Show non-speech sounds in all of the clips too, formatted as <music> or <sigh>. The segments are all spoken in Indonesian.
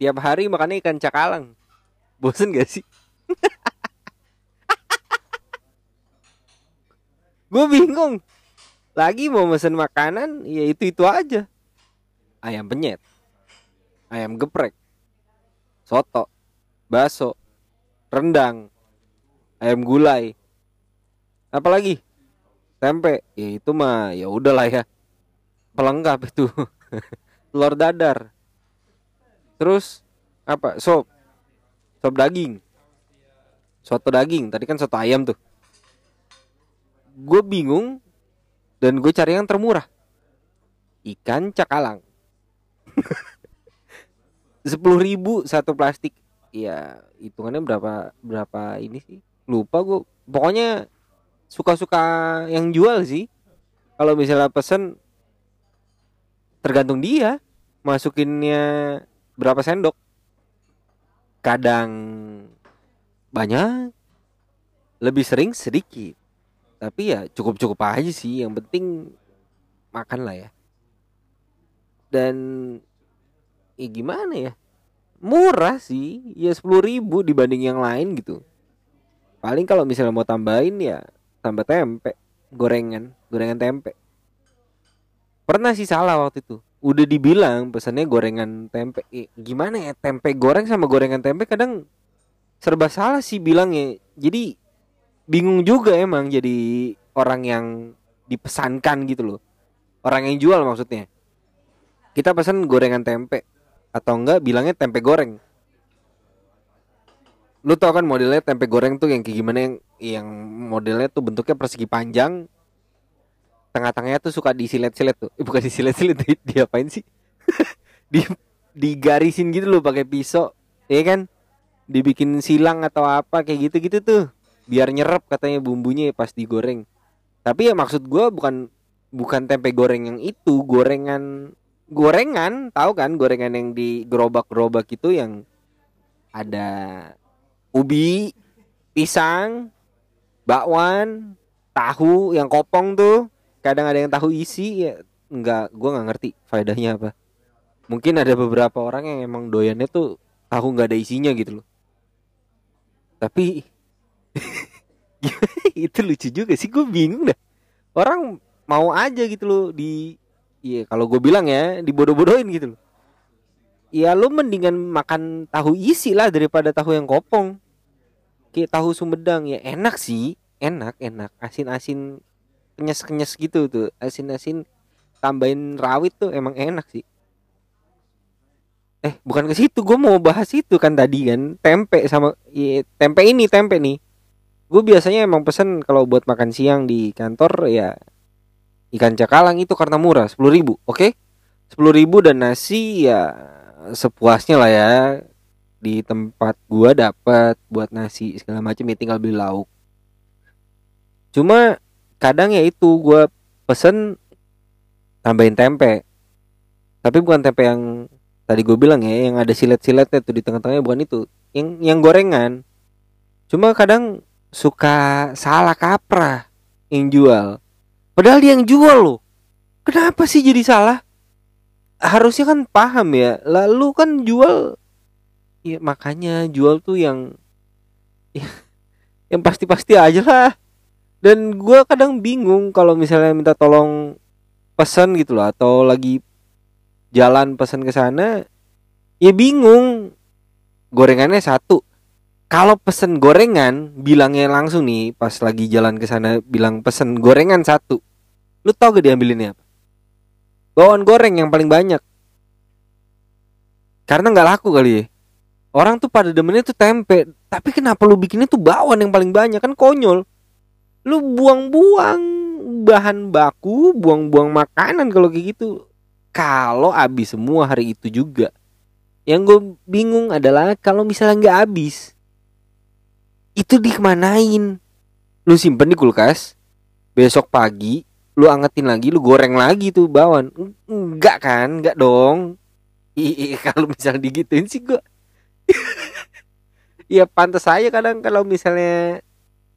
tiap hari makannya ikan cakalang. Bosen gak sih? Gue bingung. Lagi mau mesen makanan ya itu itu aja. Ayam penyet. Ayam geprek. Soto. Bakso. Rendang. Ayam gulai. Apalagi? Tempe. Ya itu mah ya udahlah ya. Pelengkap itu. <laughs> Telur dadar terus apa sop. Sop daging. Soto daging. Tadi kan soto ayam tuh. Gue bingung dan gue cari yang termurah. Ikan cakalang. <laughs> Sepuluh ribu satu plastik. Ya hitungannya berapa berapa ini sih? Lupa gue pokoknya suka-suka yang jual sih. Kalau misalnya pesen tergantung dia. Masukinnya berapa sendok? Kadang banyak. Lebih sering sedikit. Tapi ya cukup-cukup aja sih. Yang penting makan lah ya. Dan ya gimana ya? Murah sih. Ya sepuluh ribu dibanding yang lain gitu. Paling kalau misalnya mau tambahin ya tambah tempe. Gorengan. Gorengan tempe. Pernah sih salah waktu itu udah dibilang pesannya gorengan tempe eh, gimana ya tempe goreng sama gorengan tempe kadang serba salah sih bilangnya. Jadi bingung juga emang jadi orang yang dipesankan gitu loh. Orang yang jual maksudnya. Kita pesan gorengan tempe atau enggak bilangnya tempe goreng. Lu tau kan modelnya tempe goreng tuh yang kayak gimana yang yang modelnya tuh bentuknya persegi panjang tengah-tengahnya tuh suka disilet-silet tuh. Eh, bukan disilet-silet di, diapain sih? <laughs> Di digarisin gitu loh pakai pisau. Ya kan? Dibikin silang atau apa kayak gitu-gitu tuh. Biar nyerap katanya bumbunya pas digoreng. Tapi ya maksud gue bukan bukan tempe goreng yang itu. Gorengan gorengan tahu kan? Gorengan yang di gerobak-gerobak itu yang ada ubi, pisang, bakwan, tahu yang kopong tuh. Kadang ada yang tahu isi ya enggak gua nggak ngerti faedahnya apa. Mungkin ada beberapa orang yang emang doyannya tuh tahu nggak ada isinya gitu loh. Tapi <laughs> itu lucu juga sih gue bingung dah. Orang mau aja gitu loh di Iya kalau gue bilang ya dibodoh-bodohin gitu loh ya lu mendingan makan tahu isi lah daripada tahu yang kopong kayak tahu sumedang ya enak sih enak enak asin asin kenyes kenyes gitu tuh. Asin asin tambahin rawit tuh emang enak sih. Eh bukan ke situ gue mau bahas itu kan tadi kan. Tempe sama ya, tempe ini tempe nih. Gue biasanya emang pesen kalau buat makan siang di kantor ya ikan cakalang itu karena murah sepuluh ribu oke? Okay? sepuluh ribu dan nasi ya sepuasnya lah ya. Di tempat gua dapat buat nasi segala macam ya tinggal beli lauk. Cuma kadang ya itu gua pesen tambahin tempe. Tapi bukan tempe yang tadi gue bilang ya yang ada silet-siletnya tuh di tengah-tengahnya bukan itu. Yang yang gorengan. Cuma kadang suka salah kaprah yang jual. Padahal dia yang jual loh. Kenapa sih jadi salah? Harusnya kan paham ya. Lalu kan jual ya makanya jual tuh yang ya, <laughs> yang pasti-pasti aja lah dan gue kadang bingung kalau misalnya minta tolong pesan gitu loh atau lagi jalan pesan ke sana ya bingung. Gorengannya satu. Kalau pesen gorengan bilangnya langsung nih pas lagi jalan ke sana bilang pesen gorengan satu. Lu tau gak diambilinnya apa? Bawang goreng yang paling banyak. Karena nggak laku kali ya. Orang tuh pada demennya tuh tempe. Tapi kenapa lu bikinnya tuh bawang yang paling banyak? Kan konyol lu buang-buang bahan baku buang-buang makanan kalau kayak gitu. Kalau habis semua hari itu juga. Yang gue bingung adalah kalau misalnya nggak habis itu dikemanain? Lu simpen di kulkas besok pagi lu angetin lagi lu goreng lagi tuh bawang enggak kan? Enggak dong. Iya <laughs> kalau misalnya digituin sih gua. Iya <laughs> pantas saya kadang kalau misalnya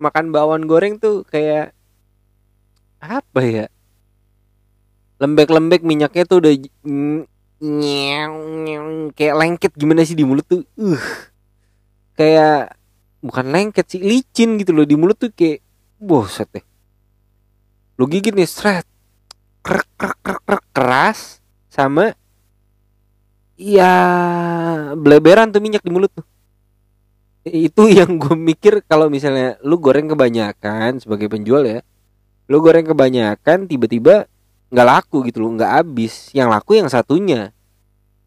makan bawang goreng tuh kayak apa ya? Lembek-lembek minyaknya tuh udah nyeng, nyeng, kayak lengket. Gimana sih di mulut tuh? Uh kayak bukan lengket sih licin gitu loh. Di mulut tuh kayak boset deh. Lu gigit nih seret krek krek krek keras sama ya bleberan tuh minyak di mulut tuh itu <laughs> yang gue mikir kalau misalnya lu goreng kebanyakan sebagai penjual ya lu goreng kebanyakan tiba-tiba nggak laku gitu loh nggak habis. Yang laku yang satunya.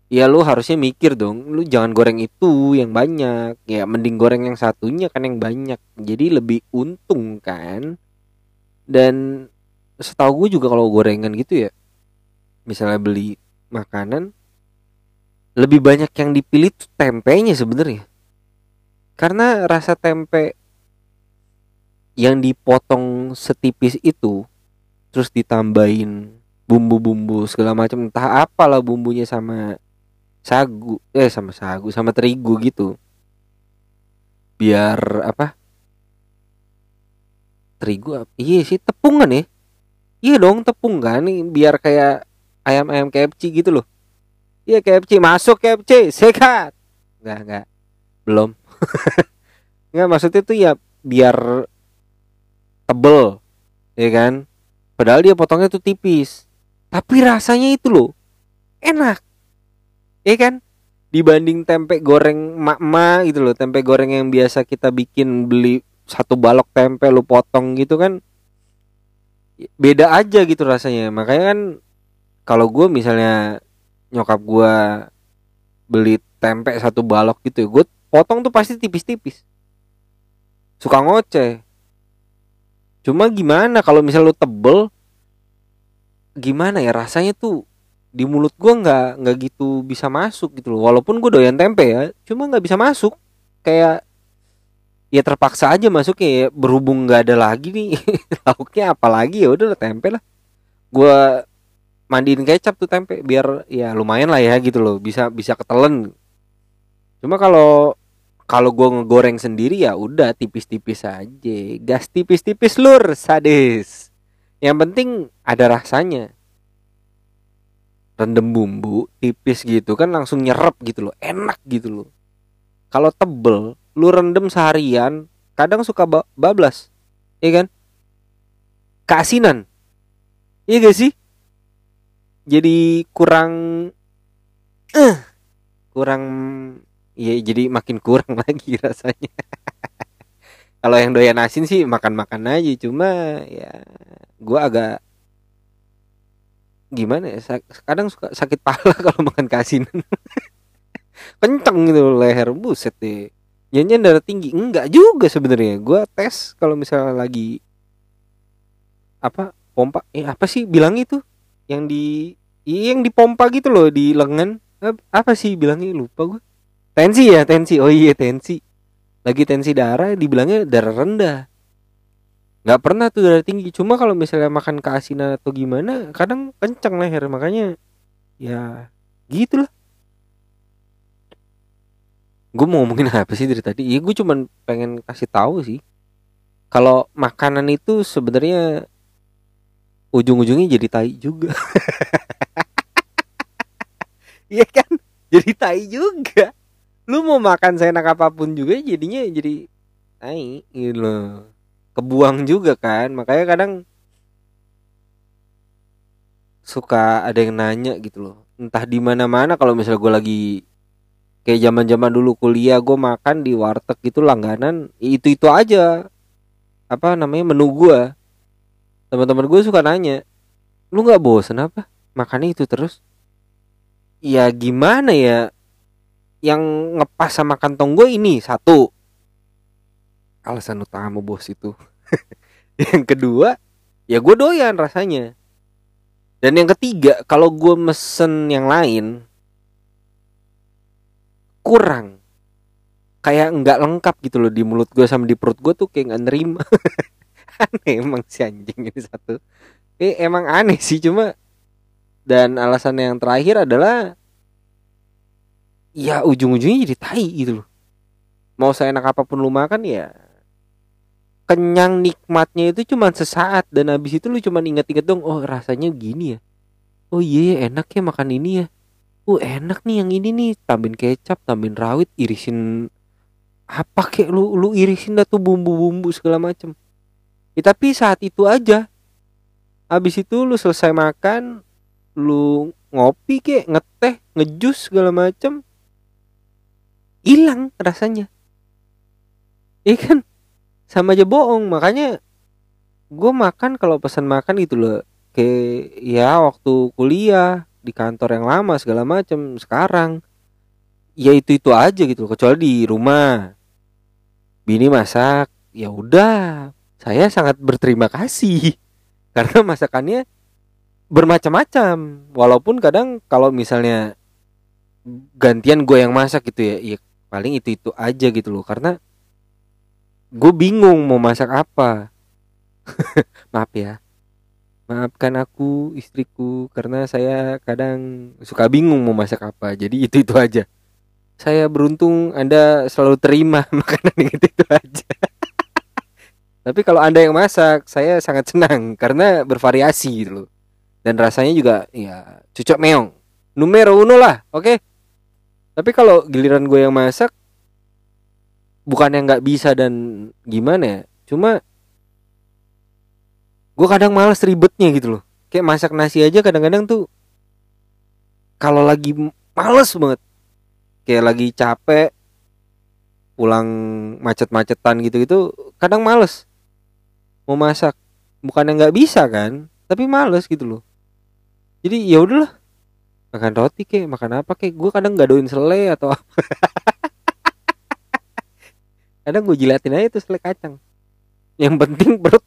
Ya lu harusnya mikir dong lu jangan goreng itu yang banyak. Ya mending goreng yang satunya kan yang banyak. Jadi lebih untung kan. Dan setahu gue juga kalau gorengan gitu ya misalnya beli makanan lebih banyak yang dipilih tuh tempenya sebenarnya karena rasa tempe yang dipotong setipis itu terus ditambahin bumbu-bumbu segala macam entah apalah bumbunya sama sagu eh sama sagu sama terigu gitu. Biar apa? Terigu iya sih tepungan ya. Iya dong tepung kan biar kayak ayam ayam KFC gitu loh. Iya KFC masuk KFC sekat nggak nggak belum <laughs> nggak maksudnya tuh ya biar tebel ya kan padahal dia potongnya tuh tipis tapi rasanya itu loh enak Iya kan? Dibanding tempe goreng mak-mak gitu loh, tempe goreng yang biasa kita bikin beli satu balok tempe lu potong gitu kan beda aja gitu rasanya. Makanya kan kalau gue misalnya nyokap gue beli tempe satu balok gitu ya, gue potong tuh pasti tipis-tipis. Suka ngoceh. Cuma gimana kalau misal lu tebel gimana ya rasanya tuh di mulut gue nggak nggak gitu bisa masuk gitu loh. Walaupun gue doyan tempe ya cuma nggak bisa masuk. Kayak ya terpaksa aja masuk ya. Berhubung nggak ada lagi nih <laughs> lauknya apalagi ya udah tempe lah. Gue mandiin kecap tuh tempe biar ya lumayan lah ya gitu loh. Bisa bisa ketelen cuma kalau kalau gue ngegoreng sendiri ya udah tipis-tipis aja. Gas tipis-tipis lur sadis. Yang penting ada rasanya. Rendem bumbu tipis gitu kan langsung nyerap gitu loh enak gitu loh. Kalau tebel lu rendem seharian kadang suka bablas. Iya kan? Keasinan. Iya gak sih? Jadi kurang eh uh, kurang ya jadi makin kurang <laughs> lagi rasanya. <laughs> Kalau yang doyan asin sih makan-makan aja cuma ya gua agak gimana ya kadang suka sakit pala <laughs> kalau makan kasinan kenceng gitu leher buset deh. Nyanyian darah tinggi enggak juga sebenarnya. Gue tes kalau misalnya lagi apa pompa eh apa sih bilang itu? Yang di iya, yang dipompa gitu loh di lengan. Apa sih bilangnya? Lupa gue tensi ya tensi. Oh iya tensi. Lagi tensi darah dibilangnya darah rendah. Nggak pernah tuh darah tinggi. Cuma kalau misalnya makan keasinan atau gimana kadang kenceng leher. Makanya ya gitulah. Gue mau ngomongin apa sih dari tadi? Ya gue cuman pengen kasih tahu sih. Kalau makanan itu sebenarnya ujung-ujungnya jadi tai juga. <laughs> Iya kan? Jadi tai juga lu mau makan seenak apa pun juga jadinya jadi tai gitu kebuang juga kan makanya kadang suka ada yang nanya gitu loh. Entah di mana mana kalau misalnya gue lagi kayak zaman zaman dulu kuliah gue makan di warteg gitu langganan itu itu aja. Apa namanya menu gue teman-teman gue suka nanya lu nggak bosen apa? Makannya itu terus? Ya gimana ya yang ngepas sama kantong gue ini satu. Alasan utama bos itu. <laughs> Yang kedua ya gue doyan rasanya. Dan yang ketiga kalau gue mesen yang lain kurang. Kayak nggak lengkap gitu loh di mulut gue sama di perut gue tuh kayak nggak nerima. <laughs> Aneh emang si anjing ini satu. Eh emang aneh sih cuma dan alasan yang terakhir adalah ya ujung-ujungnya jadi tai gitu loh. Mau saya enak apa pun lu makan ya kenyang nikmatnya itu cuma sesaat. Dan habis itu lu cuma inget-inget dong oh rasanya gini ya. Oh iya yeah, enak ya makan ini ya. Uh enak nih yang ini nih. Tambahin kecap tambahin rawit irisin apa kek lu lu irisin dah tuh bumbu-bumbu segala macem. Ya, tapi saat itu aja. Habis itu lu selesai makan lu ngopi kek ngeteh ngejus segala macem hilang rasanya. Iya kan? Sama aja bohong. Makanya gue makan kalau pesan makan gitu loh. Kayak ya waktu kuliah di kantor yang lama segala macam sekarang ya itu itu aja gitu kecuali di rumah. Bini masak ya udah. Saya sangat berterima kasih. <laughs> Karena masakannya bermacam-macam. Walaupun kadang kalau misalnya gantian gue yang masak gitu ya ya paling itu itu aja gitu loh karena gue bingung mau masak apa. <laughs> Maaf ya. Maafkan aku istriku karena saya kadang suka bingung mau masak apa. Jadi itu itu aja. Saya beruntung anda selalu terima <laughs> makanan itu itu aja. <laughs> Tapi kalau anda yang masak saya sangat senang karena bervariasi gitu loh. Dan rasanya juga ya cocok meong. Numero uno lah oke? okay? Tapi kalau giliran gue yang masak bukan yang nggak bisa dan gimana ya cuma gue kadang males ribetnya gitu loh. Kayak masak nasi aja kadang-kadang tuh kalau lagi males banget. Kayak lagi capek pulang macet-macetan gitu-gitu kadang males mau masak. Bukan yang nggak bisa kan tapi males gitu loh. Jadi ya udahlah makan roti kayak makan apa kayak gue kadang nggak doin selai atau apa. <laughs> Kadang gue jilatin aja tuh selai kacang. Yang penting perut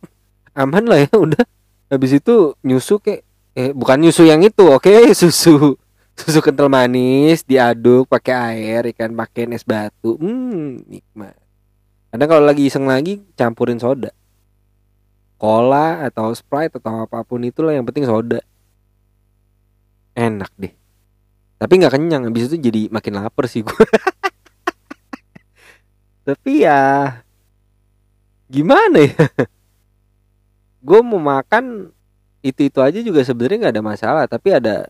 aman lah ya udah. Habis itu nyusu kayak eh bukan nyusu yang itu oke? Okay? <laughs> susu. Susu kental manis diaduk pakai air ikan pakai es batu. Hmm nikmat. Karena kalau lagi iseng lagi campurin soda. Cola atau sprite atau apa pun itulah yang penting soda enak deh. Tapi nggak kenyang habis itu jadi makin lapar sih gue <laughs> tapi ya gimana ya? <laughs> Gue mau makan itu itu aja juga sebenarnya nggak ada masalah tapi ada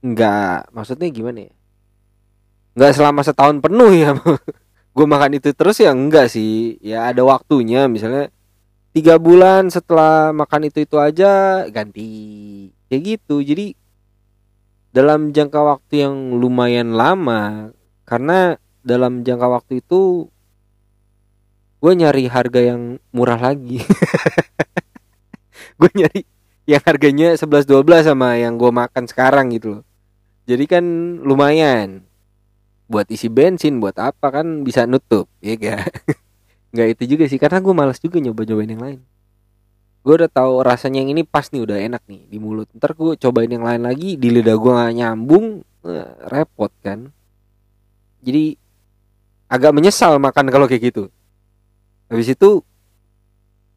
nggak maksudnya gimana ya? Nggak selama setahun penuh ya. <laughs> Gue makan itu terus ya enggak sih. Ya ada waktunya misalnya tiga bulan setelah makan itu itu aja ganti. Kayak gitu. Jadi dalam jangka waktu yang lumayan lama karena dalam jangka waktu itu gue nyari harga yang murah lagi. <laughs> Gue nyari yang harganya 11 12 sama yang gue makan sekarang gitu loh. Jadi kan lumayan. Buat isi bensin buat apa kan bisa nutup ya gak <laughs> nggak itu juga sih karena gue malas juga nyoba nyobain yang lain gue udah tahu rasanya yang ini pas nih udah enak nih di mulut. Ntar gue cobain yang lain lagi di lidah gue nggak nyambung eh, repot kan. Jadi agak menyesal makan kalau kayak gitu. Habis itu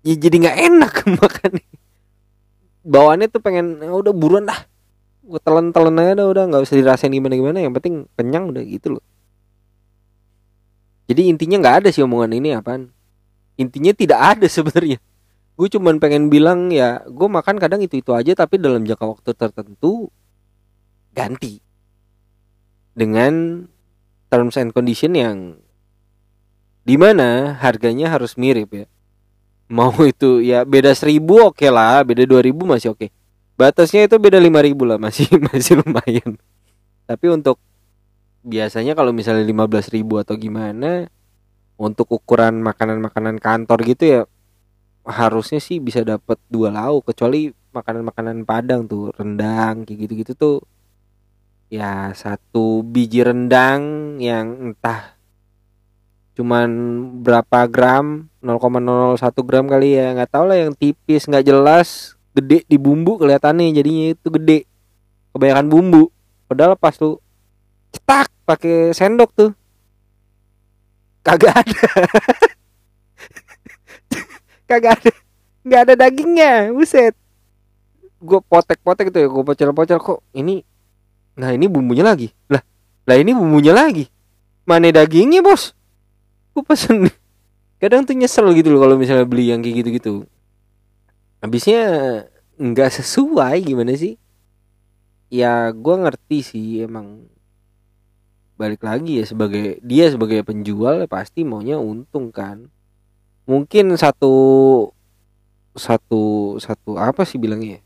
ya jadi nggak enak <laughs> makan bawaannya tuh pengen ya udah buruan dah. Gue telan telan aja udah nggak usah dirasain gimana gimana yang penting kenyang udah gitu loh. Jadi intinya nggak ada sih omongan ini apaan. Intinya tidak ada <laughs> sebenarnya gue cuman pengen bilang ya gue makan kadang itu itu aja tapi dalam jangka waktu tertentu ganti. Dengan terms and condition yang di mana harganya harus mirip ya. Mau itu ya beda seribu oke okay lah beda dua ribu masih oke. Okay. batasnya itu beda lima ribu lah <laughs> masih masih lumayan. Tapi untuk biasanya kalau misalnya lima belas ribu atau gimana untuk ukuran makanan-makanan kantor gitu ya harusnya sih bisa dapat dua lauk kecuali makanan-makanan Padang tuh rendang kayak gitu-gitu tuh ya satu biji rendang yang entah cuman berapa gram 0,01 gram kali ya nggak tahu lah yang tipis nggak jelas gede di bumbu kelihatannya jadinya itu gede kebanyakan bumbu. Padahal pas lu cetak pakai sendok tuh kagak ada <laughs> kagak ada. Nggak ada dagingnya. Buset. Gue potek-potek gitu ya. Gue pocel-pocel kok ini? Nah ini bumbunya lagi. Lah lah ini bumbunya lagi. Mana dagingnya bos? Gue pesen. <laughs> Kadang tuh nyesel gitu loh kalau misalnya beli yang kayak gitu-gitu. Habisnya nggak sesuai gimana sih? Ya gue ngerti sih emang. Balik lagi ya sebagai dia sebagai penjual ya pasti maunya untung kan mungkin satu satu satu apa sih bilangnya?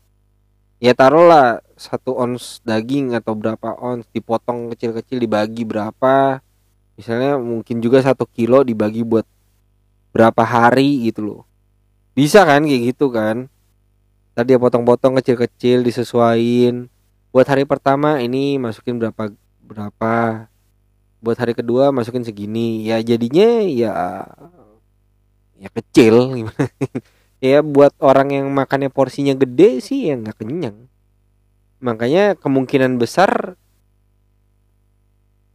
Ya taruhlah satu ons daging atau berapa ons dipotong kecil-kecil dibagi berapa. Misalnya mungkin juga satu kilo dibagi buat berapa hari gitu loh. Bisa kan kayak gitu kan? Tadi ya potong-potong kecil-kecil disesuaikan buat hari pertama ini masukin berapa berapa. Buat hari kedua masukin segini. Ya jadinya ya ya kecil. <laughs> Ya buat orang yang makannya porsinya gede sih ya nggak kenyang. Makanya kemungkinan besar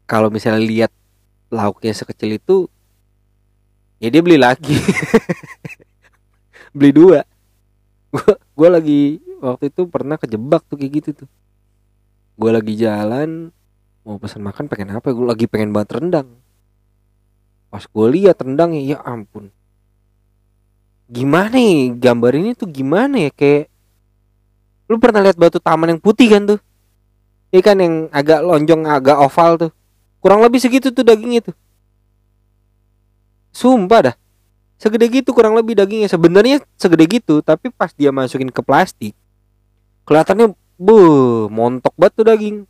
kalau misalnya lihat lauknya sekecil itu ya dia beli lagi. <laughs> Beli dua. Gua lagi waktu itu pernah kejebak tuh kayak gitu tuh. Gua lagi jalan mau pesan makan pengen apa gue lagi pengen banget rendang. Pas gue lihat rendangnya ya ampun gimana nih gambar ini tuh gimana ya kayak lu pernah lihat batu taman yang putih kan tuh? Iya kan yang agak lonjong agak oval tuh. Kurang lebih segitu tuh dagingnya tuh. Sumpah dah. Segede gitu kurang lebih dagingnya. Sebenarnya segede gitu tapi pas dia masukin ke plastik kelihatannya bu montok tuh daging.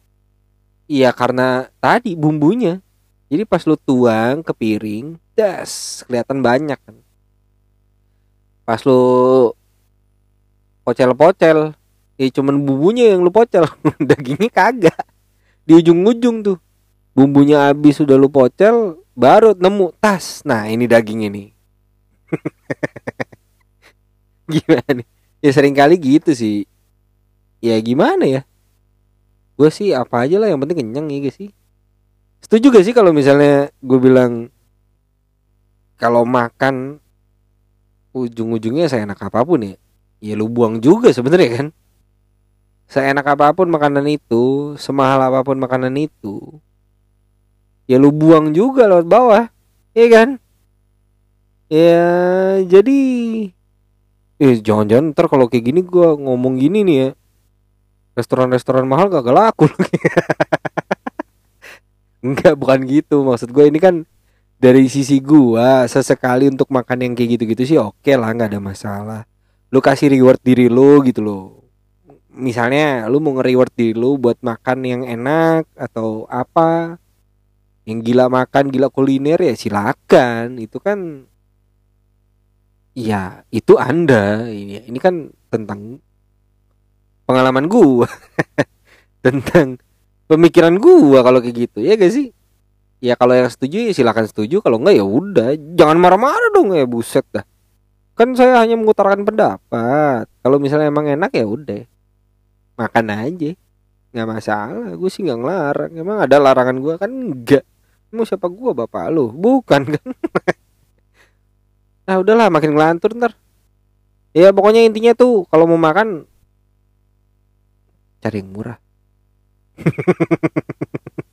Iya karena tadi bumbunya. Jadi pas lu tuang ke piring das kelihatan banyak kan pas lu pocel-pocel ya cuman bumbunya yang lu pocel <laughs> dagingnya kagak. Di ujung-ujung tuh bumbunya habis sudah lu pocel baru nemu tas. Nah ini daging ini <laughs> gimana nih? Ya sering kali gitu sih. Ya gimana ya? Gue sih apa aja lah yang penting kenyang ya sih? Setuju gak sih kalau misalnya gue bilang kalau makan ujung-ujungnya saya enak apa pun ya. Ya lu buang juga sebenarnya kan. Saya enak apa pun makanan itu semahal apa pun makanan itu ya lu buang juga lewat bawah iya kan? Ya jadi eh jangan-jangan ntar kalau kayak gini gua ngomong gini nih ya. Restoran-restoran mahal gak laku <laughs> Enggak bukan gitu. Maksud gue ini kan dari sisi gua sesekali untuk makan yang kayak gitu-gitu sih oke lah nggak ada masalah. Lu kasih reward diri lu gitu loh. Misalnya lu mau nge-reward diri lu buat makan yang enak atau apa yang gila makan gila kuliner ya silakan. Itu kan ya itu anda. Ini ini kan tentang pengalaman gua. <laughs> Tentang pemikiran gua kalau kayak gitu ya gak sih ya kalau yang setuju ya silakan setuju. Kalau enggak ya udah. Jangan marah-marah dong ya buset dah. Kan saya hanya mengutarakan pendapat. Kalau misalnya emang enak ya udah. Makan aja. Nggak masalah. Gue sih nggak ngelarang. Emang ada larangan gue kan enggak mau siapa gue bapak lu? Bukan <laughs> kan? Nah udahlah makin ngelantur ntar. Ya pokoknya intinya tuh kalau mau makan cari yang murah <laughs>